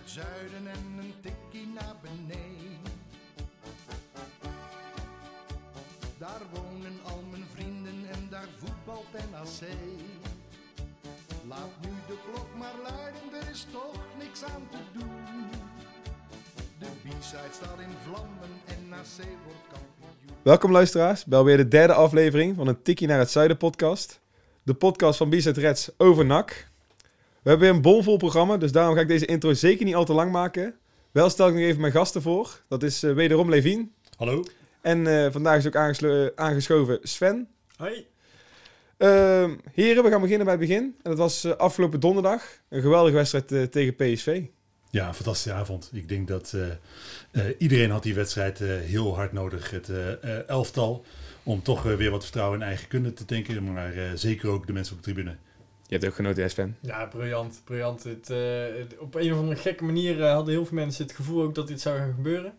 het zuiden en een tikkie naar beneden. Daar wonen al mijn vrienden en daar voetbalt NAC. Laat nu de klok maar luiden, er is toch niks aan te doen. De B-side staat in vlammen en NAC wordt kampioen. Welkom luisteraars bij alweer de derde aflevering van een Tikkie naar het Zuiden podcast. De podcast van Bizet Reds over NAC. We hebben weer een bomvol programma, dus daarom ga ik deze intro zeker niet al te lang maken. Wel stel ik nog even mijn gasten voor. Dat is eh, wederom Levien. Hallo. En eh, vandaag is ook aangeslo- eh, aangeschoven Sven. Hoi. Ehm, heren, we gaan beginnen bij het begin. En dat was afgelopen donderdag. Een geweldige wedstrijd tegen PSV. Ja, een fantastische avond. Ik denk dat iedereen had die wedstrijd heel hard nodig. Het elftal. Om toch weer wat vertrouwen in eigen kunde te tanken. Maar zeker ook de mensen op de tribune. Je hebt ook genoten, Sven? Ja, briljant. briljant. Het, eh, het- op een of andere gekke manier eh, hadden heel veel mensen het gevoel ook dat dit zou gaan gebeuren.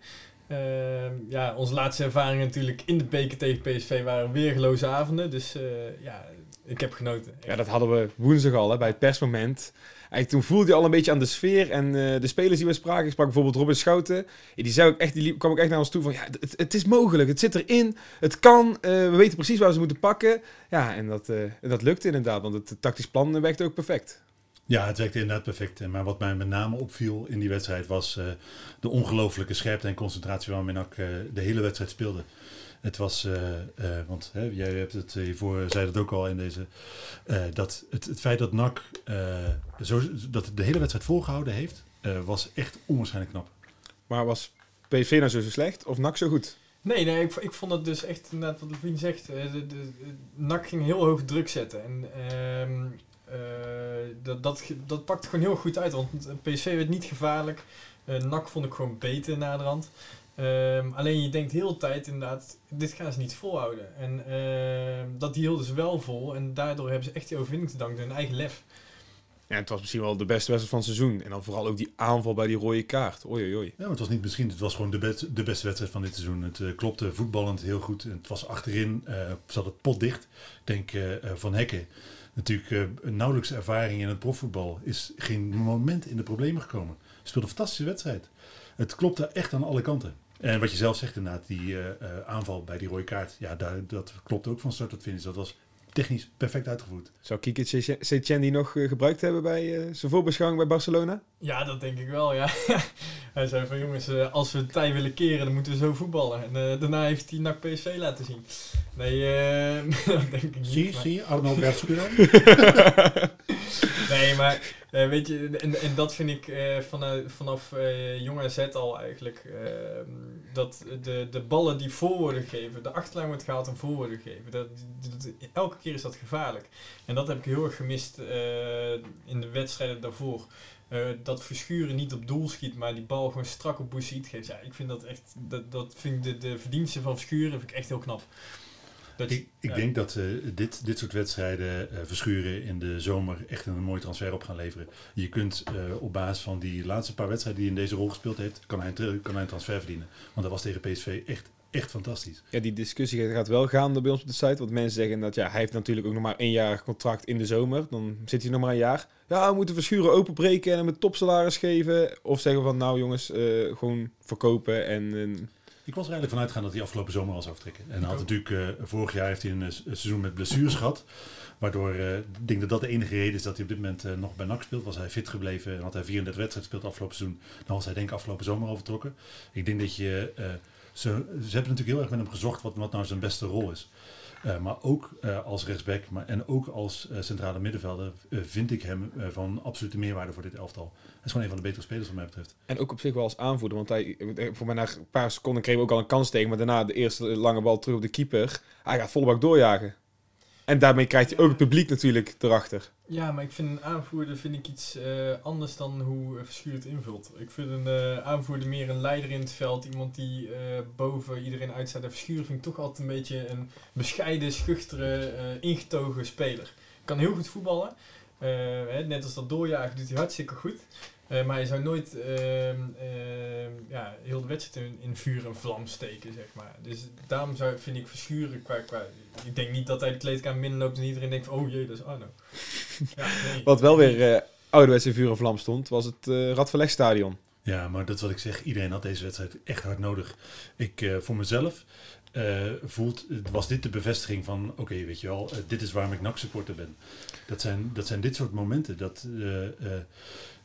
Ehm, ja, onze laatste ervaringen natuurlijk in de beker tegen PSV waren weergeloze avonden. Dus eh, ja, ik heb genoten. Ja, dat hadden we woensdag al hè, bij het persmoment. Eigenlijk toen voelde je al een beetje aan de sfeer. En eh, de spelers die we spraken, ik sprak bijvoorbeeld Robin Schouten. Ja, die, zei ook echt, die liep- kwam ook echt naar ons toe van... Ja, het, het is mogelijk, het zit erin, het kan. eh, we weten precies waar we ze moeten pakken. Ja, en dat, eh, en dat lukte inderdaad, want het tactisch plan werkte ook perfect. Ja, het werkte inderdaad perfect. Maar wat mij met name opviel in die wedstrijd was de ongelooflijke scherpte en concentratie waarmee NAC de hele wedstrijd speelde. Het was, eh, eh, want hè, jij hebt het hiervoor, zei het ook al in deze, eh, dat het, het feit dat NAC eh, zo, dat de hele wedstrijd volgehouden heeft, eh, was echt onwaarschijnlijk knap. Maar was PSV nou zo slecht of NAC zo goed? Nee, nee ik, ik vond het dus echt inderdaad wat Levine zegt. eh, de, de, de- NAC ging heel hoog druk zetten. En ehm, eh, dat, dat, dat pakte gewoon heel goed uit. Want PSV werd niet gevaarlijk. Eh NAC vond ik gewoon beter naderhand. Ehm alleen je denkt heel de tijd inderdaad, dit gaan ze niet volhouden. En ehm, dat die hielden ze wel vol. En daardoor hebben ze echt die overwinning te danken hun eigen lef. Ja, het was misschien wel de beste wedstrijd van het seizoen. En dan vooral ook die aanval bij die rode kaart. Oei, oei, oei. Ja, maar het was niet misschien, het was gewoon de, best, de beste wedstrijd van dit seizoen. Het eh, klopte voetballend heel goed. En het was achterin, eh, zat het pot dicht. Ik denk eh, Van Hekken, natuurlijk eh, een nauwelijks ervaring in het profvoetbal, is geen moment in de problemen gekomen. Speelde een fantastische wedstrijd. Het klopte echt aan alle kanten. En wat je zelf zegt inderdaad, die eh, eh, aanval bij die rode kaart, ja, daar, dat klopt ook van start tot finish. Dat was technisch perfect uitgevoerd. Zou Kiki Setien die nog eh, gebruikt hebben bij eh, zijn voorbeschouwing bij Barcelona? Ja, dat denk ik wel, ja. hij zei van jongens, als we de tijd willen keren, dan moeten we zo voetballen. En eh, daarna heeft hij NAC PSV laten zien. Nee, eh, dat denk ik niet. Zie, maar- zie, Arno. Nee, maar eh, weet je, en, en dat vind ik eh, vanaf eh jong AZ al eigenlijk. eh, dat de, de ballen die voor worden gegeven, de achterlijn wordt gehaald en voor worden gegeven. Dat, elke keer is dat gevaarlijk. En dat heb ik heel erg gemist eh, in de wedstrijden daarvoor. Eh, dat Verschuren niet op doel schiet, maar die bal gewoon strak op Boussaïd geeft. Ja, ik vind dat echt, dat, dat vind de, de verdiensten van Verschuren vind ik echt heel knap. Dat, Ik, ik ja. denk dat eh, dit, dit soort wedstrijden eh, verschuren in de zomer echt een mooi transfer op gaan leveren. Je kunt eh, op basis van die laatste paar wedstrijden die hij in deze rol gespeeld heeft, kan hij een, kan hij een transfer verdienen. Want dat was tegen PSV echt, echt fantastisch. Ja, die discussie gaat wel gaande bij ons op de site. Want mensen zeggen dat ja, hij heeft natuurlijk ook nog maar één jaar contract in de zomer. Dan zit hij nog maar een jaar. Ja, we moeten verschuren openbreken en hem een topsalaris geven. Of zeggen van nou jongens, eh, gewoon verkopen en... Ik was er eigenlijk vanuit gaan dat hij afgelopen zomer al zou vertrekken. En hij had ook. natuurlijk, eh, vorig jaar heeft hij een, eh, een seizoen met blessures gehad. Waardoor eh, ik denk dat dat de enige reden is dat hij op dit moment nog bij NAC speelt. Was hij fit gebleven en had hij 34 wedstrijden gespeeld afgelopen seizoen. Dan was hij denk ik afgelopen zomer al vertrokken. Ik denk dat je... ze, ze hebben natuurlijk heel erg met hem gezocht wat, wat nou zijn beste rol is. Eh, maar ook eh, als rechtsback maar, en ook als eh, centrale middenvelder vind ik hem van absolute meerwaarde voor dit elftal. Hij is gewoon een van de betere spelers wat mij betreft. En ook op zich wel als aanvoerder. Want hij, voor mij na een paar seconden kreeg we ook al een kans tegen. Maar daarna de eerste lange bal terug op de keeper. Hij gaat volle bak doorjagen. En daarmee krijgt hij ook het publiek natuurlijk erachter. Ja, maar ik vind een aanvoerder vind ik iets eh, anders dan hoe Verschuur het invult. Ik vind een eh, aanvoerder meer een leider in het veld. Iemand die eh, boven iedereen uitstaat. En Verschuur vind ik toch altijd een beetje een bescheiden, schuchtere, ingetogen speler. Kan heel goed voetballen. Hè, net als dat doorjagen doet hij hartstikke goed. Eh, maar hij zou nooit ehm, ehm, ja, heel de wedstrijd in, in vuur en vlam steken, zeg maar. Dus daarom zou, vind ik Verschuren qua, qua... Ik denk niet dat hij de kleedkamer binnenloopt en iedereen denkt van... Oh jee, dat is Arno. Ja, nee. Wat wel weer eh, ouderwetse vuur en vlam stond, was het uh, Radverlegstadion. Ja, maar dat is wat ik zeg. Iedereen had deze wedstrijd echt hard nodig. Ik, uh, voor mezelf, uh, voelt, was dit de bevestiging van... oké, okay, weet je wel, uh, dit is waarom ik NAC-supporter ben. Dat zijn, dat zijn dit soort momenten. Dat, uh,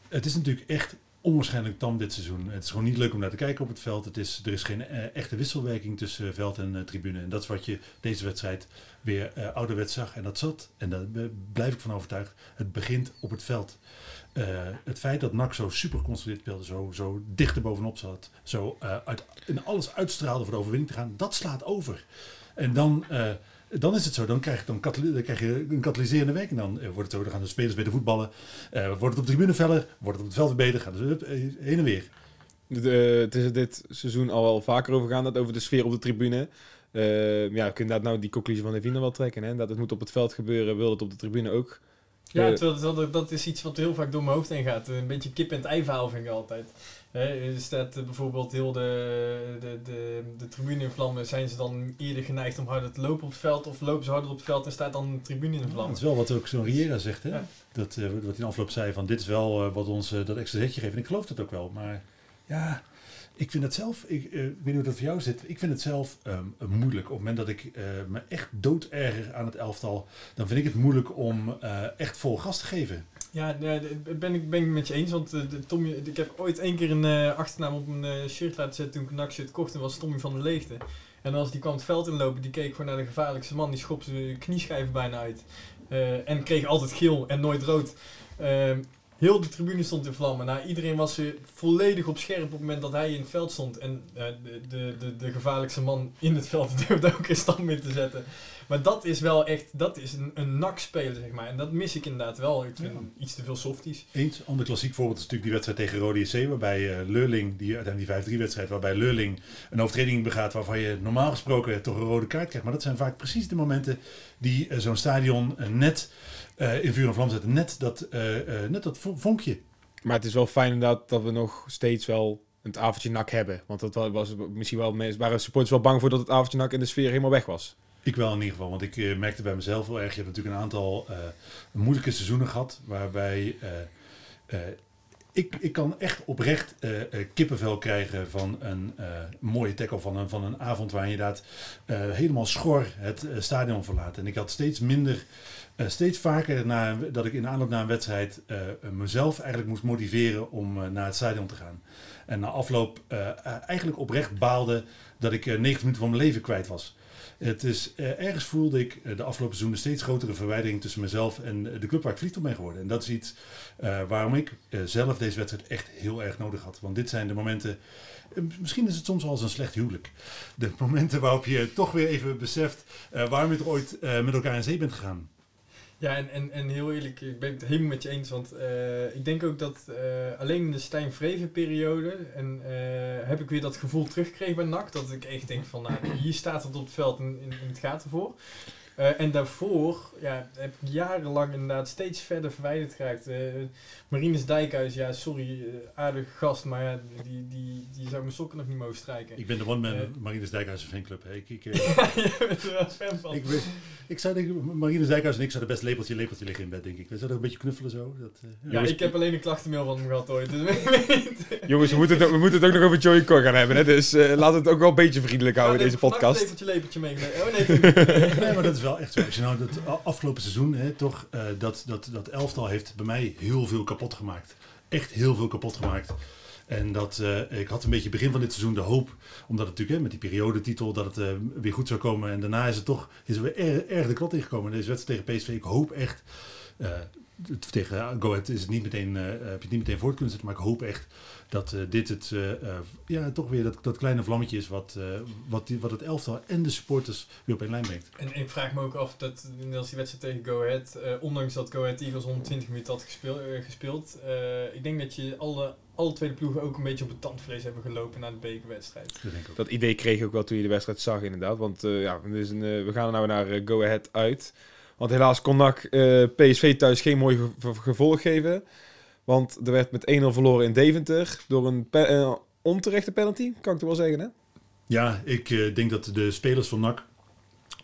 het is natuurlijk echt onwaarschijnlijk tam dit seizoen. Het is gewoon niet leuk om naar te kijken op het veld. Het is, er is geen echte wisselwerking tussen veld en tribune. En dat is wat je deze wedstrijd weer ouderwets zag. En dat zat, en daar blijf ik van overtuigd, het begint op het veld. Uh, het feit dat NAC zo super geconstrueerd speelde, zo, zo dicht er bovenop zat, zo uh, uit, in alles uitstraalde voor de overwinning te gaan, dat slaat over. En dan, uh, dan is het zo, dan krijg, dan, dan krijg je een katalyserende werking. Dan wordt het zo, dan gaan de spelers bij de voetballen, wordt het op de tribune feller, wordt het op het veld beter, gaan ze heen en weer. De, het is er dit seizoen al wel vaker over gaan, dat over de sfeer op de tribune. ja, kun je dat nou die conclusie van Evina wel trekken, hè? dat het moet op het veld gebeuren, wil het op de tribune ook ja, terwijl, dat is iets wat heel vaak door mijn hoofd heen gaat. Een beetje kip en het ei verhaal vind ik altijd. Er staat bijvoorbeeld heel de, de, de, de tribune in vlammen. Zijn ze dan eerder geneigd om harder te lopen op het veld? Of lopen ze harder op het veld en staat dan de tribune in vlammen? Ja, dat is wel wat ook zo'n Riera zegt. Hè? Dat, uh, wat hij in afloop zei van dit is wel uh, wat ons uh, dat extra zetje geeft. En ik geloof dat ook wel. Maar ja, ik vind het zelf, ik uh, weet niet hoe dat voor jou zit, ik vind het zelf um, moeilijk. Op het moment dat ik uh, me echt dood erger aan het elftal, dan vind ik het moeilijk om uh, echt vol gas te geven. Ja, nee, ben ik ben ik met je eens. Want de, ik heb ooit één keer een achternaam op een shirt laten zetten toen ik een nakshirt kocht. En was Tommy van der Leegte. En als die kwam het veld inlopen, die keek gewoon naar de gevaarlijkste man. Die schopte zijn knieschijven bijna uit. en kreeg altijd geel en nooit rood. Heel de tribune stond in vlammen. Nou, iedereen was weer volledig op scherp op het moment dat hij in het veld stond. En uh, de, de, de, de, gevaarlijkste man in het veld durfde ook een stand mee te zetten. Maar dat is wel echt, dat is een, een nak-speler, zeg maar. En dat mis ik inderdaad wel. Ik vind ja. iets te veel softies. Eens, ander klassiek voorbeeld is natuurlijk die wedstrijd tegen Rode JC. Waarbij uh, Leurling, die uiteindelijk die 5-3 wedstrijd, waarbij Leurling een overtreding begaat waarvan je normaal gesproken toch een rode kaart krijgt. Maar dat zijn vaak precies de momenten die uh, zo'n stadion net uh, in vuur en vlam zetten. Net dat, uh, uh, net dat vonkje. Maar het is wel fijn inderdaad dat we nog steeds wel het avondje nak hebben. Want dat was misschien wel, waren supporters wel bang voor dat het avondje nak in de sfeer helemaal weg was. Ik wel in ieder geval, want ik merkte bij mezelf wel erg. Je hebt natuurlijk een aantal moeilijke seizoenen gehad, waarbij ik, ik kan echt oprecht uh, kippenvel krijgen van een uh, mooie tackle, van een, van een avond waar je inderdaad helemaal schor het stadion verlaat. En ik had steeds minder steeds vaker na, dat ik in aanloop naar een wedstrijd mezelf eigenlijk moest motiveren om naar het stadion te gaan. En na afloop eigenlijk oprecht baalde dat ik 90 minuten van mijn leven kwijt was. Het is, ergens voelde ik de afgelopen seizoenen steeds grotere verwijdering tussen mezelf en de club waar ik verliefd op ben geworden. En dat is iets waarom ik zelf deze wedstrijd echt heel erg nodig had. Want dit zijn de momenten, misschien is het soms wel eens een slecht huwelijk. De momenten waarop je toch weer even beseft waarom je er ooit met elkaar in zee bent gegaan. Ja, en, en, en heel eerlijk, ik ben het helemaal met je eens. Want uh, ik denk ook dat uh, alleen in de Stijn Vreven periode en, uh, heb ik weer dat gevoel teruggekregen bij NAC. Dat ik echt denk van, nou, hier staat het op het veld en, en het gaat ervoor. Uh, en daarvoor ja, heb ik jarenlang inderdaad steeds verder verwijderd geraakt. Uh, Marines Dijkhuis, ja, sorry, uh, aardige gast, maar ja, die, die, die zou mijn sokken nog niet mogen strijken. Ik ben de one-man Marines Dijkhuis fanclub. Hè. Ik, ik, ja, je bent er wel fan van. Ik, ik zou denken, Marines Dijkhuis en ik zouden best lepeltje lepeltje liggen in bed, denk ik. We zouden een beetje knuffelen zo. Dat, ja, jongens, ik heb alleen een klachtenmail van hem gehad ooit. Dus jongens, we moeten, het, we moeten het ook nog over Joey Cor gaan hebben, hè, dus laten we het ook wel een beetje vriendelijk houden in deze podcast. Een lepeltje lepeltje meegenomen. Oh nee, nee, maar dat is echt. Als je nou dat afgelopen seizoen, hè, toch, uh, dat, dat, dat elftal heeft bij mij heel veel kapot gemaakt. Echt heel veel kapot gemaakt. En dat, uh, ik had een beetje begin van dit seizoen de hoop, omdat het natuurlijk hè, met die periodetitel, dat het uh, weer goed zou komen. En daarna is het toch is er weer erg, erg de klot ingekomen. Deze wedstrijd tegen PSV, ik hoop echt, tegen Go Ahead is het niet meteen, heb je het niet meteen voort kunnen zetten, maar ik hoop echt dat uh, dit het, uh, uh, ja, toch weer dat, dat kleine vlammetje is wat, wat, die, wat het elftal en de supporters weer op één lijn brengt. En ik vraag me ook af dat als die wedstrijd tegen Go Ahead, ondanks dat Go Ahead Eagles 120 minuten had gespeeld, gespeeld ik denk dat je alle, alle tweede ploegen ook een beetje op het tandvlees hebben gelopen na de bekerwedstrijd. Dat, dat idee kreeg ik ook wel toen je de wedstrijd zag inderdaad, want ja, dus een, we gaan er nou naar Go Ahead uit. Want helaas kon NAC PSV thuis geen mooi gevolg geven. Want er werd met 1-0 verloren in Deventer door een uh, onterechte penalty, kan ik toch wel zeggen, hè? Ja, ik uh, denk dat de spelers van NAC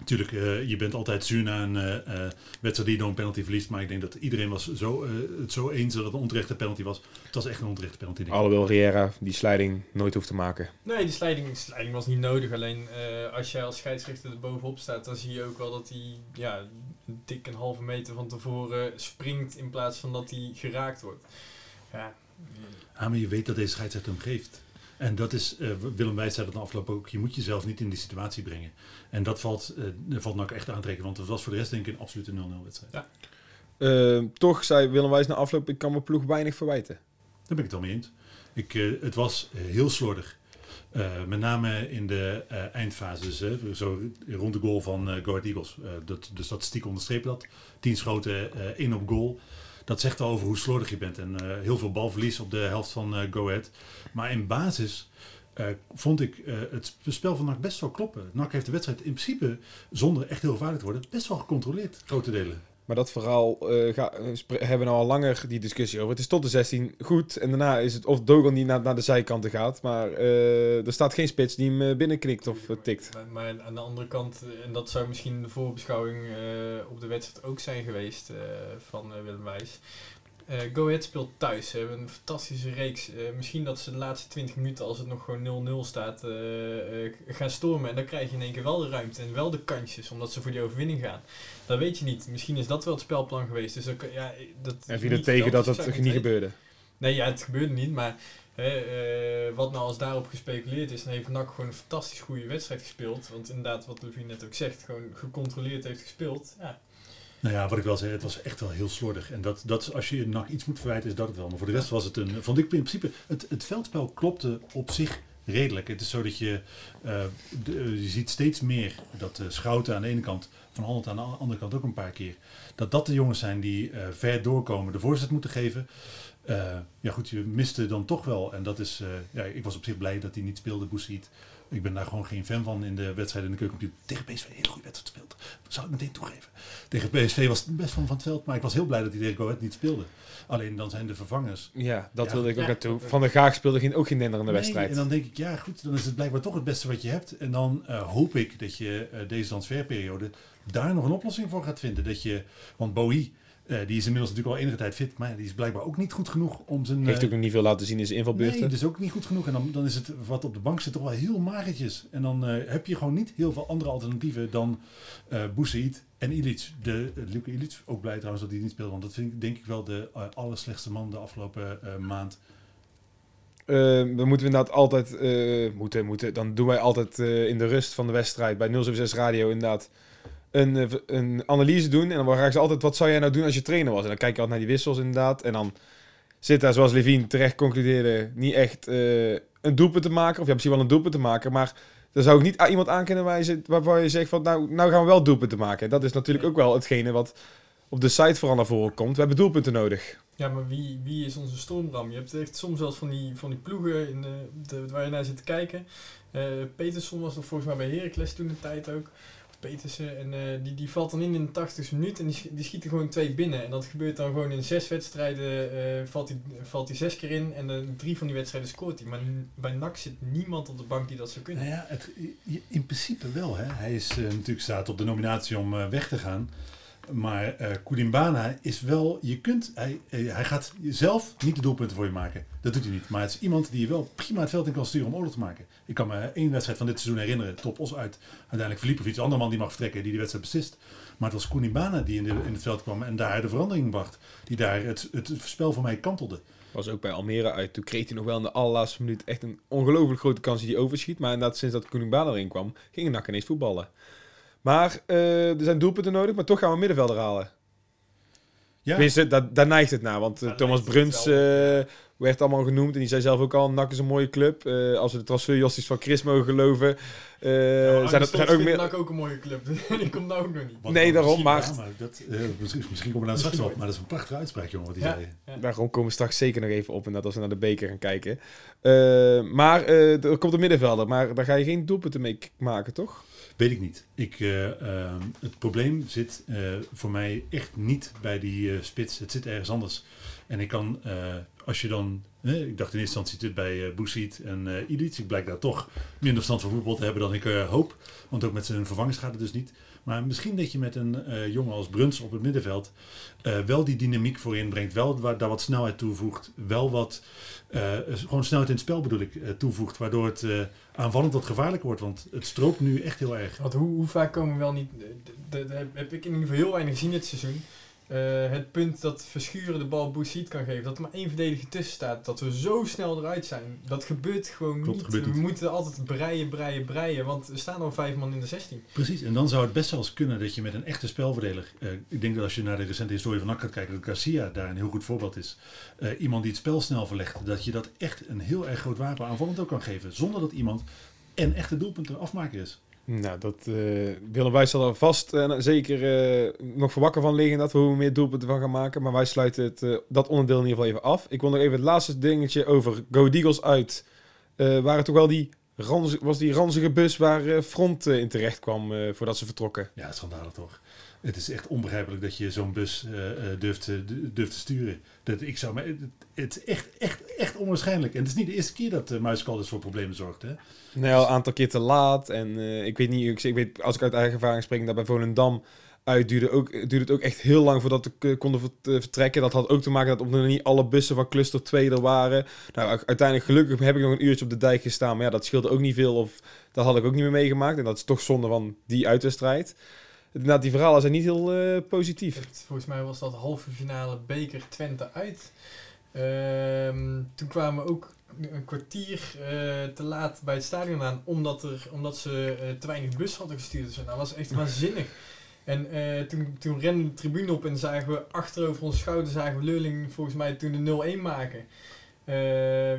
Natuurlijk, eh, je bent altijd zuur na een eh, eh, wedstrijd die door een penalty verliest. Maar ik denk dat iedereen was zo, eh, het zo eens dat het een onterechte penalty was. Het was echt een onterechte penalty. Alhoewel Riera die sliding nooit hoeft te maken. Nee, die slijding, die slijding was niet nodig. Alleen eh, als jij als scheidsrechter er bovenop staat, dan zie je ook wel dat hij ja, dik een halve meter van tevoren springt in plaats van dat hij geraakt wordt. Ja, Ah, maar je weet dat deze scheidsrechter hem geeft. En dat is, eh, Willem Wijs zei dat na afloop ook, je moet jezelf niet in die situatie brengen. En dat valt, eh valt nou echt aantrekken, want het was voor de rest denk ik een absolute 0-0 wedstrijd. Ja. Eh, toch zei Willem Wijs na afloop, ik kan mijn ploeg weinig verwijten. Daar ben ik het wel mee eens. Ik, eh, het was heel slordig. Eh, met name in de eh, eindfases, zo rond de goal van eh Go Eagles. Dat, de statistiek onderstreept dat. 10 schoten, 1 op goal. Dat zegt al over hoe slordig je bent. En heel veel balverlies op de helft van eh Go Ahead. Maar in basis vond ik het spel van NAC best wel kloppen. NAC heeft de wedstrijd in principe, zonder echt heel gevaarlijk te worden, best wel gecontroleerd. Grote delen. Maar dat verhaal eh, ga- eh, hebben we nou al langer die discussie over. Het is tot de 16 goed. En daarna is het of Dogan die naar, naar de zijkanten gaat. Maar eh, er staat geen spits die hem binnenknikt of tikt. Maar, maar aan de andere kant, en dat zou misschien de voorbeschouwing op de wedstrijd ook zijn geweest van Willem Wijs. Eh Go Ahead speelt thuis. Ze hebben een fantastische reeks. Eh, misschien dat ze de laatste 20 minuten, als het nog gewoon 0-0 staat, eh, gaan stormen. En dan krijg je in één keer wel de ruimte en wel de kansjes, omdat ze voor die overwinning gaan. Dat weet je niet. Misschien is dat wel het spelplan geweest. Dus kan- ja, dat En viel er tegen dat dat niet gebeurde. Nee, ja, het gebeurde niet, maar hè, wat nou als daarop gespeculeerd is, dan heeft NAC gewoon een fantastisch goede wedstrijd gespeeld. Want inderdaad, wat Levine net ook zegt, gewoon gecontroleerd heeft gespeeld. Ja, Nou ja, wat ik wel zei, het was echt wel heel slordig. En dat, dat als je NAC iets moet verwijten, is dat het wel. Maar voor de rest was het een, vond ik in principe, het, het veldspel klopte op zich redelijk. Het is zo dat je, eh, de- je ziet steeds meer dat de Schouten aan de ene kant, Van Holland aan de andere kant ook een paar keer. Dat dat de jongens zijn die eh, ver doorkomen, de voorzet moeten geven. Eh, ja goed, je miste dan toch wel. En dat is, eh, ja, ik was op zich blij dat hij niet speelde, Boesiet. Ik ben daar gewoon geen fan van in de wedstrijd in de keuken. Tegen PSV een hele goede wedstrijd speelt. Dat zou ik meteen toegeven. Tegen PSV was het best van van het veld, maar ik was heel blij dat hij tegen Go Ahead niet speelde. Alleen dan zijn de vervangers. Ja, dat Ja. wilde ik ook Ja. naartoe. Van der Gaag speelde geen, ook geen denderende Nee, wedstrijd. en dan denk ik, ja goed, dan is het blijkbaar toch het beste wat je hebt. En dan eh, hoop ik dat je eh, deze transferperiode daar nog een oplossing voor gaat vinden. Dat je, want Bowie, eh, die is inmiddels natuurlijk al enige tijd fit, maar die is blijkbaar ook niet goed genoeg om zijn... Heeft eh, ook nog niet veel laten zien in zijn invalbeurten. Nee, dus ook niet goed genoeg. En dan, dan is het wat op de bank zit toch wel heel magertjes. En dan eh, heb je gewoon niet heel veel andere alternatieven dan Boussaïd en Ilic. De, uh, Luke ook blij trouwens dat hij niet speelt. Want dat vind ik denk ik wel de uh, allerslechtste man de afgelopen uh, maand. Uh, we moeten inderdaad altijd, uh, moeten, moeten, dan doen wij altijd uh, in de rust van de wedstrijd bij 076 Radio inderdaad een, uh, een analyse doen. En dan vragen ze altijd, wat zou jij nou doen als je trainer was? En dan kijk je altijd naar die wissels inderdaad. En dan zit daar, zoals Levine terecht concludeerde, niet echt uh, een doelpunt te maken. Of ja, misschien wel een doelpunt te maken, maar... Dan zou ik niet iemand aan kunnen wijzen waarvan je zegt van nou, nou gaan we wel doelpunten maken. Dat is natuurlijk ook wel hetgene wat op de site vooral naar voren komt. We hebben doelpunten nodig. Ja, maar wie, wie is onze stormram? Je hebt echt soms zelfs van die, van die ploegen in de, de, waar je naar zit te kijken. Uh, Peterson was er volgens mij bij Heracles toen een tijd ook. Petersen. En uh, die, die valt dan in in de 80 minuut en die, die schiet er gewoon twee binnen. En dat gebeurt dan gewoon in zes wedstrijden. Uh, valt hij valt zes keer in en drie van die wedstrijden scoort hij. Maar bij NAC zit niemand op de bank die dat zou kunnen. Nou ja, het, in principe wel. Hè. Hij is uh, natuurlijk staat op de nominatie om weg te gaan. Maar uh, is wel, je kunt, hij, uh, hij gaat zelf niet de doelpunten voor je maken. Dat doet hij niet. Maar het is iemand die je wel prima het veld in kan sturen om oorlog te maken. Ik kan me één wedstrijd van dit seizoen herinneren, top os uit. Uiteindelijk Filipovic, een andere man die mag vertrekken, die die wedstrijd beslist. Maar het was Koulimbana die in, de, het veld kwam en daar de verandering bracht. Die daar het, het spel voor mij kantelde. Was ook bij Almere uit. Toen kreeg hij nog wel in de allerlaatste minuut echt een ongelooflijk grote kans die hij overschiet. Maar inderdaad, sinds dat Koulimbana erin kwam, ging NAC ineens voetballen. Maar uh, er zijn doelpunten nodig, maar toch gaan we middenvelder halen. Ja. Tenminste, daar, daar neigt het naar. Want uh, ja, Thomas Bruns uh, werd allemaal genoemd. En die zei zelf ook al, NAC is een mooie club. Uh, als we de transferjosties van Chris mogen geloven. ja, zijn, dat, zijn ook meer... NAC ook een mooie club. die komt nou ook nog niet. Wat, nee, daarom. Maar... Ja, maar dat, misschien, misschien komen we daar straks op. Maar dat is een prachtige uitspraak, jongen, wat hij ja, zei. Ja. Daarom komen we straks zeker nog even op. En dat als we naar de beker gaan kijken. maar er komt een middenvelder. Maar daar ga je geen doelpunten mee maken, toch? Weet ik niet. Ik, uh, uh, het probleem zit uh, voor mij echt niet bij die spits. Het zit ergens anders. En ik kan, als je dan ik dacht in eerste instantie dit bij uh, Boesiet en uh. Ik blijk daar toch minder verstand van voetbal te hebben dan ik uh, hoop. Want ook met zijn vervangers gaat het dus niet. Maar misschien dat je met een jongen als Bruns op het middenveld wel die dynamiek voorin brengt. Wel daar wat snelheid toevoegt. Wel wat, gewoon snelheid in het spel bedoel ik, toevoegt. Waardoor het aanvallend wat gevaarlijker wordt. Want het stroopt nu echt heel erg. Want hoe, hoe vaak komen we wel niet... Dat heb ik in ieder geval heel weinig gezien dit seizoen. Uh, het punt dat Verschuren de bal Boussiet kan geven, dat er maar één verdediger tussen staat, dat we zo snel eruit zijn. Dat gebeurt gewoon Klopt, niet. Gebeurt we niet. moeten altijd breien, breien, breien, want er staan al vijf man in de 16. Precies, en dan zou het best wel eens kunnen dat je met een echte spelverdeler, uh, ik denk dat als je naar de recente historie van NAC gaat kijken, dat Garcia daar een heel goed voorbeeld is. Uh, iemand die het spel snel verlegt, dat je dat echt een heel erg groot wapen aanvallend ook kan geven, zonder dat iemand een echte doelpunten afmaker is. Nou, dat uh, willen wij zal er vast uh, zeker uh, nog voor wakker van liggen dat we hoe meer doelpunten van gaan maken. Maar wij sluiten het, dat onderdeel in ieder geval even af. Ik wil nog even het laatste dingetje over Go Eagles uit. waren toch wel die, was die ranzige bus waar Front in terecht kwam voordat ze vertrokken? Ja, schandalig toch. Het is echt onbegrijpelijk dat je zo'n bus durft, durft te sturen. Dat, ik zou, maar, het, het is echt, echt, echt onwaarschijnlijk. En het is niet de eerste keer dat uh, Muiscalders voor problemen zorgt. Hè? Nee, al een aantal keer te laat. En uh, ik weet niet, ik, ik, weet, als ik uit eigen ervaring spreek, dat bij Volendam uit duurde, ook, duurde het ook echt heel lang voordat we konden vertrekken. Dat had ook te maken dat omdat niet alle bussen van cluster 2 er waren. Nou, uiteindelijk gelukkig heb ik nog een uurtje op de dijk gestaan. Maar ja, dat scheelde ook niet veel. Of dat had ik ook niet meer meegemaakt. En dat is toch zonde van die uitwedstrijd. Nou, die verhalen zijn niet heel uh, positief. Het, volgens mij was dat halve finale beker Twente uit. Uh, toen kwamen we ook een kwartier uh, te laat bij het stadion aan, omdat, er, omdat ze te weinig bus hadden gestuurd. Dus dat was echt waanzinnig. En uh, toen, toen rende de tribune op en zagen we achter over onze schouder zagen we Leurling volgens mij toen de 0-1 maken. Uh,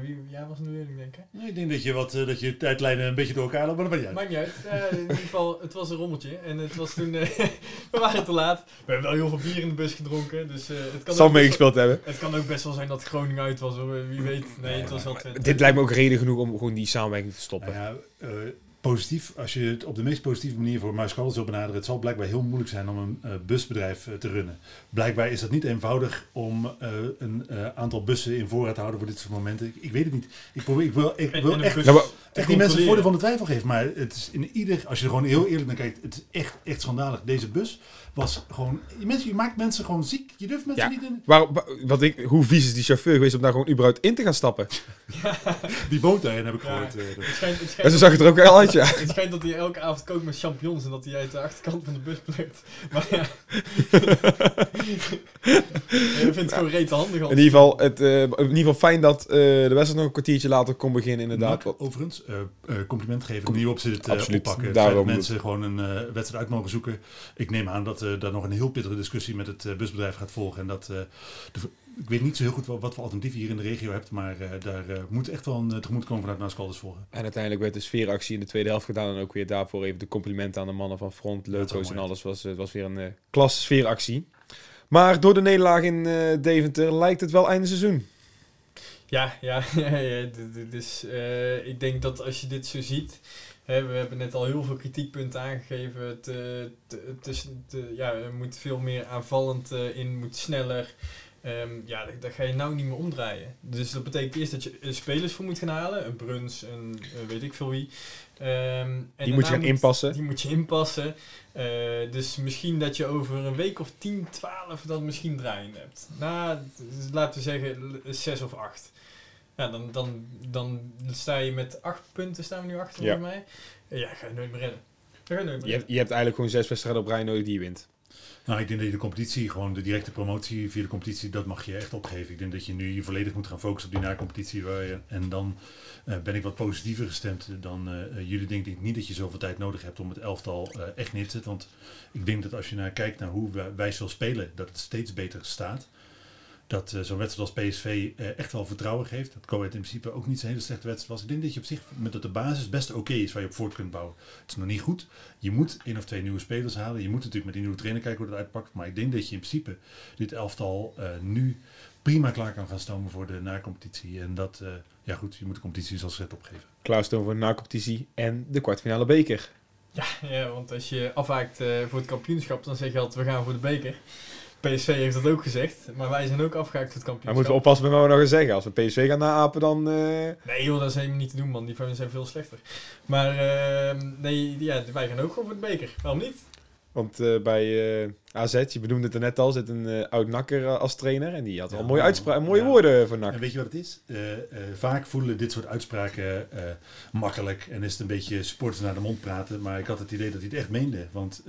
wie, ja, was een leerling, denk ik. Nee, ik denk dat je, wat, uh, dat je tijdlijnen een beetje door elkaar loopt, maar dat maakt niet uit. Maakt niet uit. Uh, in ieder geval, het was een rommeltje. En het was toen... we waren te laat. We hebben wel heel veel bier in de bus gedronken. Dus, het kan Zal meegespeeld hebben. Het kan ook best wel zijn dat Groningen uit was. Hoor. Wie weet. Nee, het was wel Twente. Dit lijkt me ook reden genoeg om gewoon die samenwerking te stoppen. Nou ja, positief, als je het op de meest positieve manier voor Muiscalders wil benaderen, het zal blijkbaar heel moeilijk zijn om een uh, busbedrijf uh, te runnen. Blijkbaar is dat niet eenvoudig om uh, een aantal bussen in voorraad te houden voor dit soort momenten. Ik, ik weet het niet. Ik, probeer, ik wil, ik en, wil en echt, nou, echt die mensen het voordeel van de twijfel geven. Maar het is in ieder, als je er gewoon heel eerlijk naar kijkt, het is echt, echt schandalig. Deze bus was gewoon, je, mensen, je maakt mensen gewoon ziek. Je durft mensen ja. niet in. Waar, wat ik, hoe vies is die chauffeur geweest om daar gewoon überhaupt in te gaan stappen? Ja. Die woont daarin, heb ik ja. gehoord. Uh, het schijnt, het schijnt en zo zag het er ook al uit, ja. Het schijnt dat hij elke avond kookt met champignons en dat hij uit de achterkant van de bus plukt. Maar ja. ik vind het gewoon reet handig. In ieder geval, het, uh, in ieder geval fijn dat uh, de wedstrijd nog een kwartiertje later kon beginnen, inderdaad. Overigens, uh, compliment geven, Com nieuw op zit Absoluut, oppakken. Dat mensen gewoon een wedstrijd uit mogen zoeken. Ik neem aan dat daar nog een heel pittige discussie met het busbedrijf gaat volgen. En dat de, ik weet niet zo heel goed wat, wat voor alternatieven je hier in de regio hebt, maar uh, daar uh, moet echt wel een uh, tegemoetkomen vanuit Maascalders volgen. En uiteindelijk werd de sfeeractie in de tweede helft gedaan en ook weer daarvoor even de complimenten aan de mannen van Front, Leuko's en alles. Was, het was weer een uh, klas sfeeractie. Maar door de nederlaag in Deventer lijkt het wel einde seizoen. Ja, ja, ja, ja dus ik denk dat als je dit zo ziet, Hè, we hebben net al heel veel kritiekpunten aangegeven. Het, het, het is, te, ja, er moet veel meer aanvallend in, moet sneller. Um, ja, daar ga je nou niet meer omdraaien. Dus dat betekent eerst dat je uh, spelers voor moet gaan halen. Een Bruns, een uh, weet ik veel wie. Um, en die moet je gaan inpassen. Die moet je inpassen. Uh, dus misschien dat je over een week of 10, 12 dat misschien draaien hebt. Nou, laten we zeggen 6 of 8. Ja, dan, dan, dan sta je met 8 punten, staan we nu achter ja. mij. Ja, ga je nooit meer redden. Ga je, nooit meer je, hebt, je hebt eigenlijk gewoon 6 wedstrijden op rij nodig die je wint. Nou, ik denk dat je de competitie, gewoon de directe promotie via de competitie, dat mag je echt opgeven. Ik denk dat je nu je volledig moet gaan focussen op die na-competitie. En dan uh, ben ik wat positiever gestemd dan uh, jullie. Denk ik niet dat je zoveel tijd nodig hebt om het elftal echt neer te zetten. Want ik denk dat als je naar kijkt naar hoe wij, zullen spelen, dat het steeds beter staat. Dat zo'n wedstrijd als PSV echt wel vertrouwen geeft. Dat Coët in principe ook niet zo'n hele slechte wedstrijd was. Ik denk dat je op zich met dat de basis best oké okay is waar je op voort kunt bouwen. Het is nog niet goed. Je moet één of twee nieuwe spelers halen. Je moet natuurlijk met die nieuwe trainer kijken hoe dat uitpakt. Maar ik denk dat je in principe dit elftal uh, nu prima klaar kan gaan stomen voor de na-competitie. En dat, uh, ja goed, je moet de competitie zoals het opgeven. Klaarstomen voor de na-competitie en de kwartfinale beker. Ja, ja want als je afhaakt uh, voor het kampioenschap, dan zeg je altijd we gaan voor de beker. PSV heeft dat ook gezegd, maar wij zijn ook afgehaakt het Maar kampioenschap. moeten we oppassen met wat we nou gaan zeggen. Als we PSV gaan naapen, dan... eh, Nee joh, dat is helemaal niet te doen man, die van zijn veel slechter. Maar ehm, nee, ja, wij gaan ook gewoon voor de beker. Waarom niet? Want eh, bij eh, AZ, je benoemde het er net al, zit een eh, oud-nakker eh, als trainer. En die had Ja, al mooie, uitspraken, mooie ja. woorden voor NAC. En weet je wat het is? Eh, vaak voelen dit soort uitspraken makkelijk en is het een beetje sports naar de mond praten. Maar ik had het idee dat hij het echt meende. Want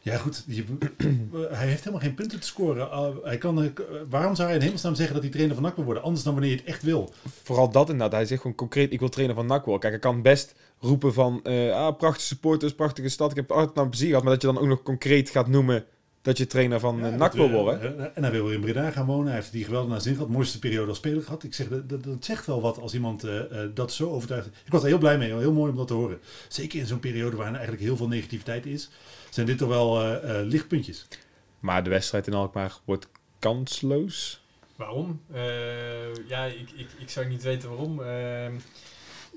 ja goed, je, hij heeft helemaal geen punten te scoren. Ah, hij kan, waarom zou hij in hemelsnaam zeggen dat hij trainer van NAC wil worden? Anders dan wanneer je het echt wil. Vooral dat inderdaad. Hij zegt gewoon concreet, ik wil trainer van NAC worden. Kijk, hij kan best roepen van, ah, prachtige supporters, prachtige stad. Ik heb het altijd naar plezier gehad. Maar dat je dan ook nog concreet gaat noemen dat je trainer van Ja, eh, NAC wil worden. en hij wil weer in Breda gaan wonen. Hij heeft die geweldig naar zin gehad. Mooiste periode als speler gehad. Ik zeg, dat, dat, dat zegt wel wat als iemand eh, eh, dat zo overtuigt. Ik was er heel blij mee. Heel mooi om dat te horen. Zeker in zo'n periode waarin eigenlijk heel veel negativiteit is. Zijn dit toch wel eh, eh, lichtpuntjes. Maar de wedstrijd in Alkmaar wordt kansloos. Waarom? Eh, ja, ik, ik, ik zou niet weten waarom. Ehm,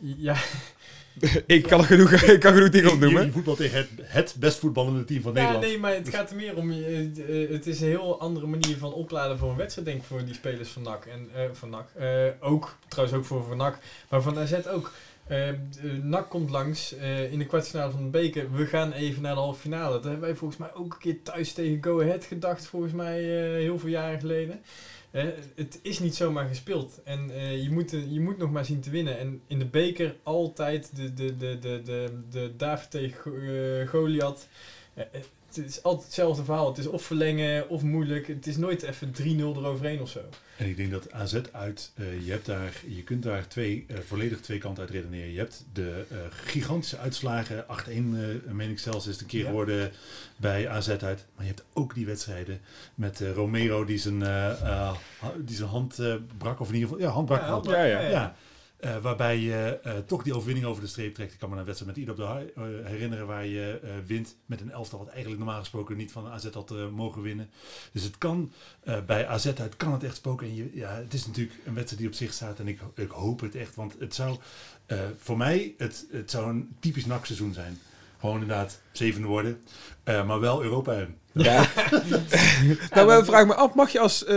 ja, ik kan er genoeg, ik kan genoeg dingen Je, opnoemen. je voetbal tegen het, het best voetballende team van ja, Nederland. nee, maar het gaat er meer om. eh, eh, het is een heel andere manier van opladen voor een wedstrijd, denk ik, voor die spelers van NAC. En, eh, van NAC. Eh, ook, trouwens ook voor, voor NAC, maar van AZ ook. Eh, NAC komt langs eh, in de kwartfinale van de beker. We gaan even naar de halve finale. Dat hebben wij volgens mij ook een keer thuis tegen Go Ahead gedacht, volgens mij eh, heel veel jaren geleden. Het is niet zomaar gespeeld. En je, moet, je moet nog maar zien te winnen. En in de beker altijd de, de, de, de, de, de David tegen Go- Goliath. Het is altijd hetzelfde verhaal. Het is of verlengen of moeilijk. Het is nooit even 3-0 eroverheen of zo. En ik denk dat AZ uit, eh, je, hebt daar, je kunt daar twee, eh, volledig twee kanten uit redeneren. Je hebt de eh, gigantische uitslagen, 8-1 eh meen ik zelfs is het een keer Ja. geworden bij AZ uit. Maar je hebt ook die wedstrijden met Romero die zijn, die zijn hand brak, of in ieder geval, ja, hand brak. Ja, hand Ja, ja. ja. Eh, waarbij je eh, toch die overwinning over de streep trekt. Ik kan me een wedstrijd met Ido op de eh, herinneren waar je wint met een elftal wat eigenlijk normaal gesproken niet van AZ had mogen winnen. Dus het kan bij AZ uit kan het echt spoken. En je, ja, het is natuurlijk een wedstrijd die op zich staat en ik, ik hoop het echt. Want het zou voor mij het, het zou een typisch NAC-seizoen zijn. Gewoon inderdaad zevende worden, maar wel Europa in. Ja. nou, maar vraag me af, mag je als eh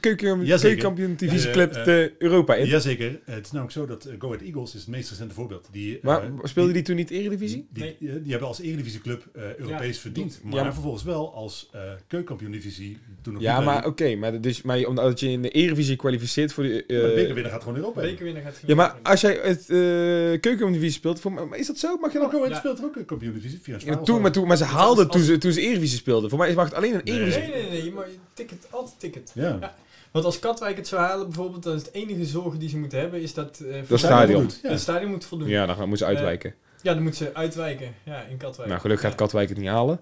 keuken, Jazeker. keukenkampioen divisieclub eh, de Europa in? Jazeker. Eh, het is namelijk zo dat eh, Go Ahead Eagles is het meest recente voorbeeld. Die, eh, Maar speelde die toen niet Eredivisie? Die, Nee. die, die hebben als Eredivisieclub eh Europees Ja, verdiend. Maar Ja. vervolgens wel als eh keukenkampioen-divisie. Toen nog Ja, niet maar oké, maar, dus, maar omdat je in de Eredivisie kwalificeert voor de... eh, Maar de bekerwinnaar gaat gewoon Europa in. Bekerwinnaar gaat ja, maar als jij het eh keukendivisie speelt, voor, is dat zo? Mag je dan... Go Ahead Ja. speelt ook een kampioen-divisie. Via een Ja, zwaar toen, maar, toen, maar ze haalden toen, ze, ze Eredivisie speelden. Voor mij mag het alleen een Nee. Eredivisie. Nee, nee, nee. Maar ticket, altijd ticket. Ja. Ja. Want als Katwijk het zou halen bijvoorbeeld, dan is het enige zorgen die ze moeten hebben, is dat... eh, Dat stadion. Ja. Het stadion moet voldoen. Ja, dan gaan- moeten ze uitwijken. Ja, dan moeten ze uitwijken. Ja, in Katwijk. nou, gelukkig gaat. Katwijk het niet halen.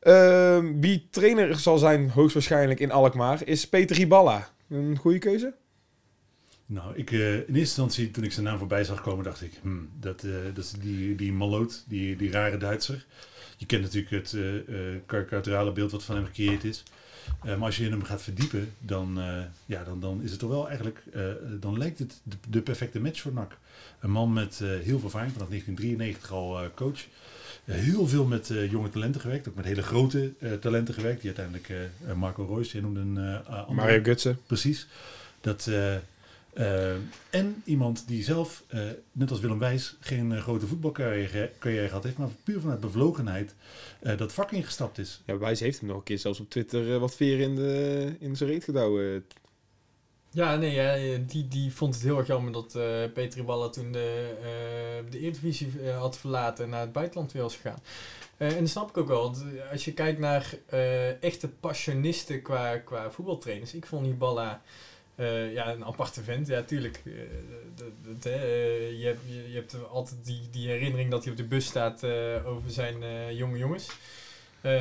Ehm, wie trainer zal zijn, hoogstwaarschijnlijk in Alkmaar, is Peter Riballa. Een goede keuze? Nou, ik, eh, in eerste instantie, toen ik zijn naam voorbij zag komen, dacht ik, hmm, dat, eh, dat is die, die maloot, die, die rare Duitser. Je kent natuurlijk het eh eh, karikaturale beeld wat van hem gecreëerd is. Eh, maar als je in hem gaat verdiepen, dan, ja, dan, dan is het toch wel eigenlijk, dan lijkt het de, de perfecte match voor NAC. Een man met heel veel ervaring, vanaf 1993 al coach. Heel veel met jonge talenten gewerkt, ook met hele grote talenten gewerkt. Die uiteindelijk Marco Reus, je noemde een andere. Mario Gutsen. Precies. Dat, eh, en iemand die zelf, eh, net als Willem Wijs, geen eh, grote voetbalcarrière carrière gehad heeft, maar puur vanuit bevlogenheid eh, dat vak ingestapt is. Ja, Wijs heeft hem nog een keer zelfs op Twitter wat veer in, de, in zijn reet gedouwen. Ja, nee, ja, die, die vond het heel erg jammer dat eh Peter Balla toen de, eh de Eredivisie had verlaten en naar het buitenland weer was gegaan. Eh, en dat snap ik ook wel, want als je kijkt naar eh, echte passionisten qua, qua voetbaltrainers, ik vond die Eh, ja, een aparte vent. Ja, tuurlijk. eh, eh, je, hebt, je, je hebt altijd die, die herinnering dat hij op de bus staat over zijn jonge jongens.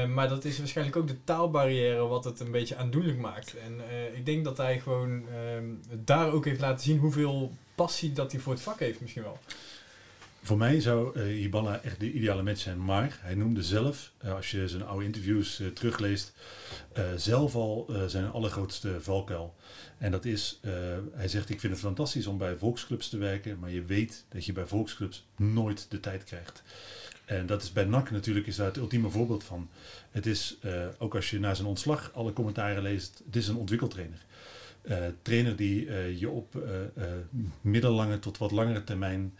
Maar dat is waarschijnlijk ook de taalbarrière wat het een beetje aandoenlijk maakt. En ik denk dat hij gewoon ehm, daar ook heeft laten zien hoeveel passie dat hij voor het vak heeft misschien wel. Voor mij zou uh, echt de ideale match zijn. Maar hij noemde zelf, uh, als je zijn oude interviews uh, terugleest, zelf al zijn allergrootste valkuil. En dat is, hij zegt, ik vind het fantastisch om bij volksclubs te werken, maar je weet dat je bij volksclubs nooit de tijd krijgt. En dat is bij NAC natuurlijk is daar het ultieme voorbeeld van. Het is, ook als je na zijn ontslag alle commentaren leest, het is een ontwikkeltrainer. Uh, trainer die je op middellange tot wat langere termijn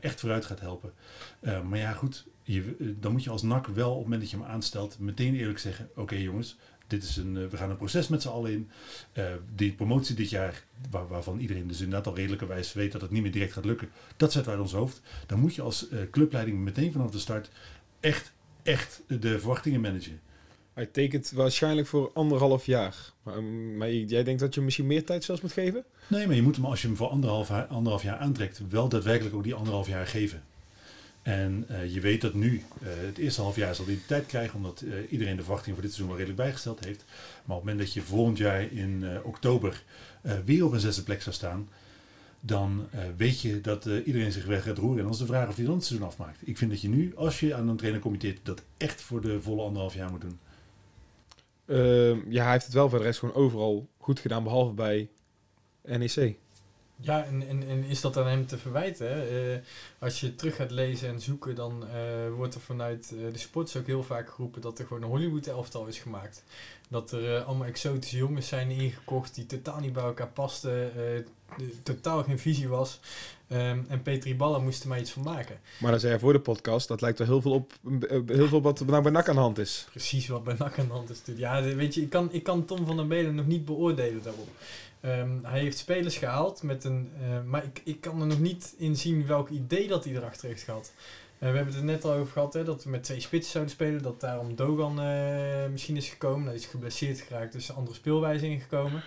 echt vooruit gaat helpen. maar ja, goed, je, dan moet je als NAC wel op het moment dat je hem aanstelt, meteen eerlijk zeggen: Oké jongens, dit is een, we gaan een proces met z'n allen in. die promotie dit jaar, waar, waarvan iedereen dus inderdaad al redelijkerwijs weet dat het niet meer direct gaat lukken, dat zetten wij uit ons hoofd. Dan moet je als clubleiding meteen vanaf de start echt, echt de verwachtingen managen. Hij tekent waarschijnlijk voor anderhalf jaar. Maar, maar, jij denkt dat je misschien meer tijd zelfs moet geven? Nee, maar je moet hem als je hem voor anderhalf, anderhalf jaar aantrekt, wel daadwerkelijk ook die anderhalf jaar geven. En uh, je weet dat nu, uh, het eerste half jaar zal hij de tijd krijgen, omdat uh, iedereen de verwachting voor dit seizoen wel redelijk bijgesteld heeft. Maar op het moment dat je volgend jaar in oktober weer op een zesde plek zou staan, dan weet je dat iedereen zich weg gaat roeren. En dan is de vraag of hij dan het seizoen afmaakt. Ik vind dat je nu, als je aan een trainer committeert, dat echt voor de volle anderhalf jaar moet doen. Uh, ja, hij heeft het wel voor de rest gewoon overal goed gedaan, behalve bij NEC. Ja, en, en, en is dat aan hem te verwijten? Uh, als je terug gaat lezen en zoeken, dan uh, wordt er vanuit uh, de sports ook heel vaak geroepen dat er gewoon een Hollywood-elftal is gemaakt. Dat er allemaal exotische jongens zijn ingekocht die totaal niet bij elkaar pasten, totaal geen visie was. Um, en Petri Ballen moest er maar iets van maken. Maar dan zei hij voor de podcast, dat lijkt er heel veel op, heel veel wat nou bij NAC aan de hand is. Precies wat bij NAC aan de hand is. Ja, weet je, ik kan, ik kan Tom van der Belen nog niet beoordelen daarop. Um, hij heeft spelers gehaald met een, uh, maar ik, ik kan er nog niet in zien welk idee dat hij erachter heeft gehad. Uh, we hebben het er net al over gehad, hè, dat we met twee spitsen zouden spelen. Dat daarom Dogan uh, misschien is gekomen. Hij is geblesseerd geraakt, dus andere speelwijze ingekomen.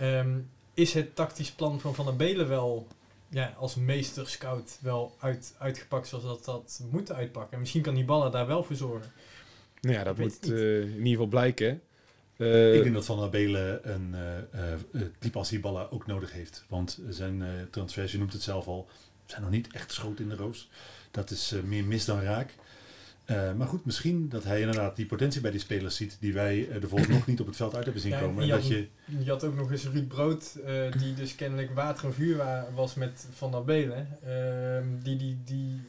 Um, is het tactisch plan van Van der Belen wel ja, als meester scout wel uit, uitgepakt zoals dat dat moet uitpakken. En misschien kan die ballen daar wel voor zorgen. Nou ja, dat moet uh, in ieder geval blijken. Uh, ik denk dat Van der Belen een uh, type als die ballen ook nodig heeft. Want zijn transfers, je noemt het zelf al, zijn nog niet echt schoot in de roos. Dat is meer mis dan raak. Uh, maar goed, misschien dat hij inderdaad die potentie bij die spelers ziet die wij uh, er volgens nog niet op het veld uit hebben zien komen. Je, dat had, je... je had ook nog eens Ruud Brood, uh, die dus kennelijk water en vuur was met Van der Belen. Ehm, die, die, die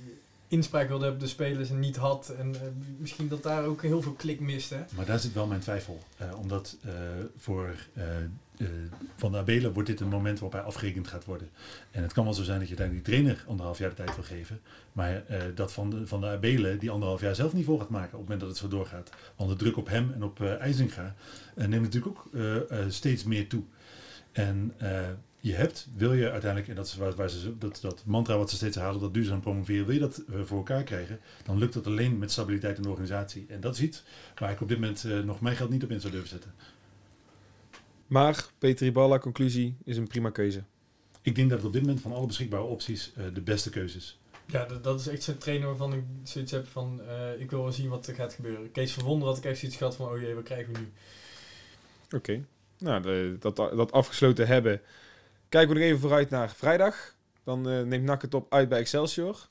inspraak wilde hebben de spelers en niet had. En misschien dat daar ook heel veel klik mist. Hè? Maar daar zit wel mijn twijfel. omdat voor uh, van de Abelen wordt dit een moment waarop hij afgerekend gaat worden. En het kan wel zo zijn dat je daar die trainer anderhalf jaar de tijd wil geven. Maar uh, dat van de, van de Abelen die anderhalf jaar zelf niet vol gaat maken op het moment dat het zo doorgaat. Want de druk op hem en op uh, IJzinga neemt natuurlijk ook steeds meer toe. En je hebt, wil je uiteindelijk, en dat is waar, waar ze, dat, dat mantra wat ze steeds halen, dat duurzaam promoveren, wil je dat voor elkaar krijgen, dan lukt dat alleen met stabiliteit in de organisatie. En dat is iets waar ik op dit moment nog mijn geld niet op in zou durven zetten. Maar Petri Balla, conclusie, is een prima keuze. Ik denk dat het op dit moment van alle beschikbare opties uh, de beste keuze is. Ja, dat, dat is echt zo'n trainer waarvan ik zoiets heb van, uh, ik wil wel zien wat er gaat gebeuren. Kees Verwonder had ik echt zoiets gehad van, oh jee, wat krijgen we nu? Oké, okay. nou, de, dat, dat afgesloten hebben. Kijken we nog even vooruit naar vrijdag. Dan uh, neemt NAC het op uit bij Excelsior.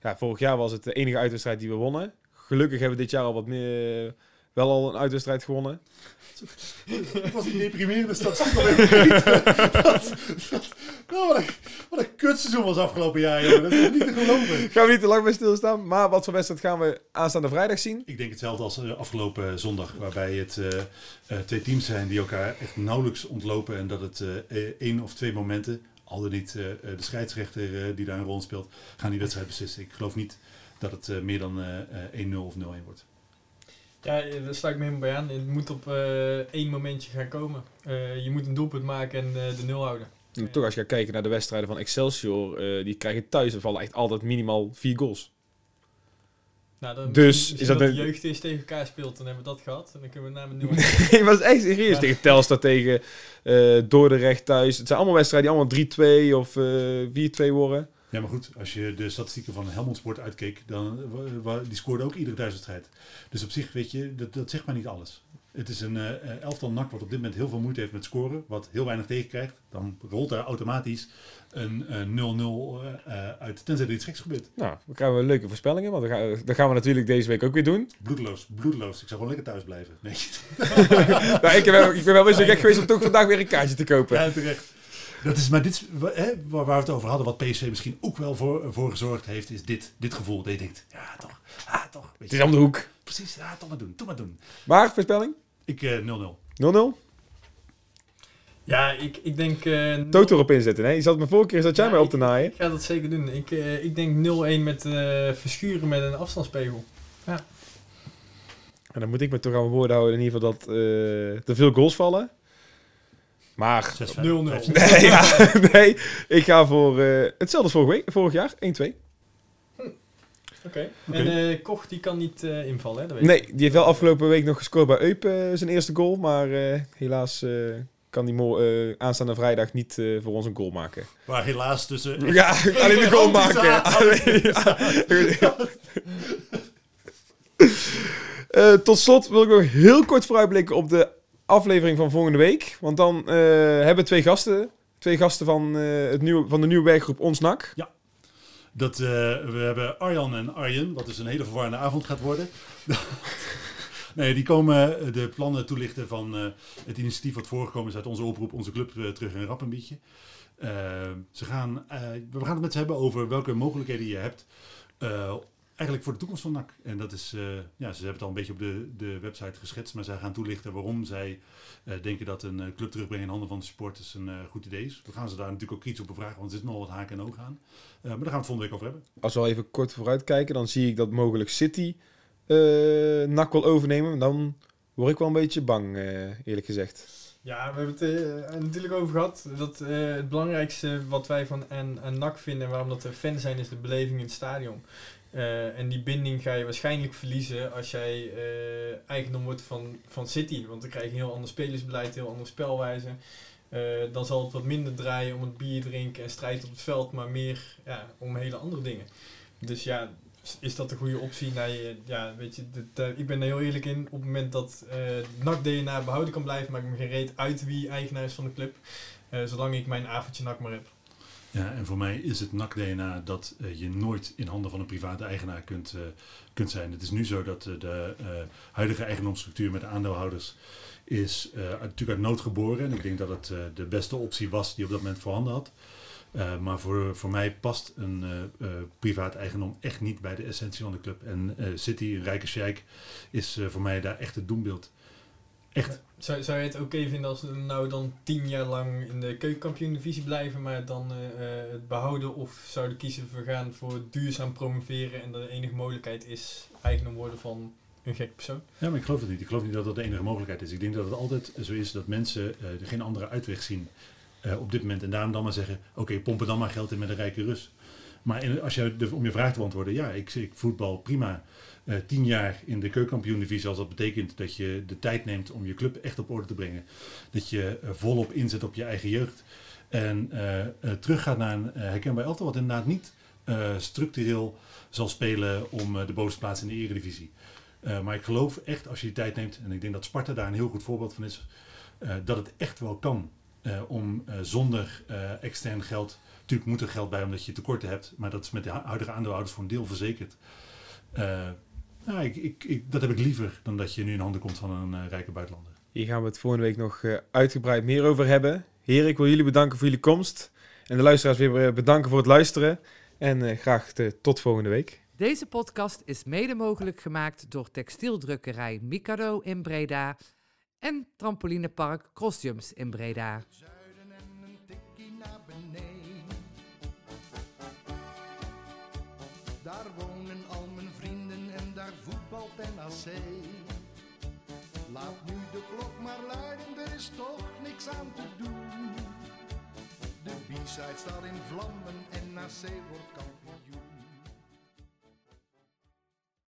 Ja, vorig jaar was het de enige uitwedstrijd die we wonnen. Gelukkig hebben we dit jaar al wat meer wel al een uitwedstrijd gewonnen. Ik was die deprimerende statistiek dat, wat, een, wat een kutseizoen was afgelopen jaar. Dat is niet te geloven. Gaan we niet te lang bij stilstaan. Maar wat voor wedstrijd gaan we aanstaande vrijdag zien? Ik denk hetzelfde als uh, afgelopen zondag. Waarbij het uh, uh, twee teams zijn die elkaar echt nauwelijks ontlopen. En dat het één of twee momenten, al dan niet de scheidsrechter die daar een rol speelt, gaan die wedstrijd beslissen. Ik geloof niet dat het meer dan 1-0 of 0-1 wordt. Ja, daar sluit ik me helemaal bij aan. Het moet op uh, één momentje gaan komen. Uh, je moet een doelpunt maken en uh, de nul houden. En toch, als je gaat kijken naar de wedstrijden van Excelsior, die krijgen thuis, er vallen echt altijd minimaal vier goals. Nou, dan dus is dat, dat de jeugd eens tegen elkaar speelt, dan hebben we dat gehad. En dan kunnen we naar mijn nieuwe. Ik was echt serieus ja. tegen Telstar, tegen uh, Dordrecht thuis. Het zijn allemaal wedstrijden die allemaal 3-2 of 4-2 worden. Ja, maar goed, als je de statistieken van Helmond Sport uitkeek, dan die scoorde ook iedere thuiswedstrijd. Dus op zich, weet je, dat, dat zegt maar niet alles. Het is een eh, elftal NAC wat op dit moment heel veel moeite heeft met scoren. Wat heel weinig tegenkrijgt. Dan rolt er automatisch een eh, 0-0 eh, uit. Tenzij er iets geks gebeurt. Nou, dan krijgen we leuke voorspellingen. Want dat gaan, dat gaan we natuurlijk deze week ook weer doen. Bloedeloos, bloedeloos. Ik zou gewoon lekker thuis blijven. Nee. nou, ik, ben, ik ben wel weer zo gek geweest om toch vandaag weer een kaartje te kopen. Ja, terecht. Dat is, maar dit, hè, waar, we het over hadden, wat PSV misschien ook wel voor, voor gezorgd heeft, is dit, dit gevoel. Dat je denkt, ja toch, ah toch. Het is om de hoek. precies, ja toch maar doen, toch maar doen. Maar, voorspelling? 0-0. Ik eh 0-0. Ja, ik, ik denk... eh, Toto erop inzetten, hè? Je zat me vorige keer zat jij Ja, mij op te naaien. Ik ga dat zeker doen. Ik, eh, ik denk 0-1 met eh, verschuren met een afstandspegel. En dan moet ik me toch aan mijn woorden houden in ieder geval dat eh, er veel goals vallen. Maar 6 0-0. nee, ja, nee, ik ga voor eh, hetzelfde als vorige week, vorig jaar, 1-2. Oké. Oké. En eh, Koch die kan niet eh, invallen, hè? Dat weet Nee, ik. die heeft wel afgelopen week nog gescoord bij Eup, eh, zijn eerste goal. Maar eh, helaas eh, kan die eh, aanstaande vrijdag niet eh, voor ons een goal maken. Waar helaas tussen... Ja, alleen de goal maken. Alleen-. Eh, tot slot wil ik nog heel kort vooruitblikken op de aflevering van volgende week. Want dan eh, hebben we twee gasten. Twee gasten van, eh, het nieuwe, van de nieuwe werkgroep Ons NAC. Dat, eh, we hebben Arjan en Arjen, wat dus een hele verwarrende avond gaat worden. nee, die komen de plannen toelichten van het initiatief wat voorgekomen is uit onze oproep, onze club terug in Rappenbietje. Ze gaan, we gaan het met ze hebben over welke mogelijkheden je hebt. Eigenlijk voor de toekomst van NAC. En dat is, eh, ja, ze hebben het al een beetje op de, de website geschetst, maar zij gaan toelichten waarom zij eh, denken dat een eh, club terugbrengen in handen van de supporters een eh, goed idee is. We gaan ze daar natuurlijk ook iets op bevragen, want er zit nog wat haken en ogen aan. Eh, maar daar gaan we het volgende week over hebben. Als we al even kort vooruit kijken, dan zie ik dat mogelijk City eh NAC wil overnemen. Dan word ik wel een beetje bang, eh, eerlijk gezegd. Ja, we hebben het eh, natuurlijk over gehad. Dat eh, het belangrijkste wat wij van en, en NAC vinden en waarom dat we fan zijn, is de beleving in het stadion. Eh, en die binding ga je waarschijnlijk verliezen als jij eh, eigendom wordt van, van City. Want dan krijg je een heel ander spelersbeleid, heel andere spelwijze. Eh, dan zal het wat minder draaien om het bier drinken en strijd op het veld, maar meer ja, om hele andere dingen. Dus ja, is dat een goede optie? Nee, ja, weet je, ik ben er heel eerlijk in. Op het moment dat NAC-DNA behouden kan blijven, maakt me geen reet uit wie eigenaar is van de club. Zolang ik mijn avondje NAC maar heb. Ja, en voor mij is het NAC-DNA dat eh, je nooit in handen van een private eigenaar kunt, eh, kunt zijn. Het is nu zo dat eh, de huidige eigendomsstructuur met de aandeelhouders is natuurlijk uit nood geboren. En ik denk dat het de beste optie was die op dat moment voorhanden had. Maar voor, voor mij past een privaat eigendom echt niet bij de essentie van de club. En City, een rijke sheik, is voor mij daar echt het doembeeld. Echt. Zou, zou je het oké vinden als we nou dan tien jaar lang in de keukenkampioen-divisie blijven, maar dan eh, eh, het behouden? Of zouden kiezen we gaan voor duurzaam promoveren en de enige mogelijkheid is eigendom worden van een gek persoon? Ja, maar ik geloof het niet. Ik geloof niet dat dat de enige mogelijkheid is. Ik denk dat het altijd zo is dat mensen eh, er geen andere uitweg zien eh, op dit moment. En daarom dan maar zeggen, oké, pompen dan maar geld in met een rijke Rus. Maar als je, om je vraag te beantwoorden, ja, ik, ik voetbal prima. eh, tien jaar in de keukenkampioen-divisie, als dat betekent dat je de tijd neemt om je club echt op orde te brengen. Dat je eh, volop inzet op je eigen jeugd. En eh eh, teruggaat naar een herkenbaar elftal, wat inderdaad niet structureel zal spelen om de bovenste plaats in de eredivisie. Maar ik geloof echt, als je die tijd neemt, en ik denk dat Sparta daar een heel goed voorbeeld van is, dat het echt wel kan om zonder extern geld, natuurlijk moet er geld bij omdat je tekorten hebt, maar dat is met de hu- huidige aandeelhouders voor een deel verzekerd. Eh, nou, ik, ik, ik, dat heb ik liever dan dat je nu in handen komt van een eh, rijke buitenlander. Hier gaan we het volgende week nog eh, uitgebreid meer over hebben. Heren, ik wil jullie bedanken voor jullie komst. En de luisteraars weer bedanken voor het luisteren. En eh, graag tot volgende week. Deze podcast is mede mogelijk gemaakt door textieldrukkerij Mikado in Breda en trampolinepark Crossjumps in Breda. Laat nu de klok maar luiden, er is toch niks aan te doen. De B-side staat in vlammen en NAC wordt kampioen.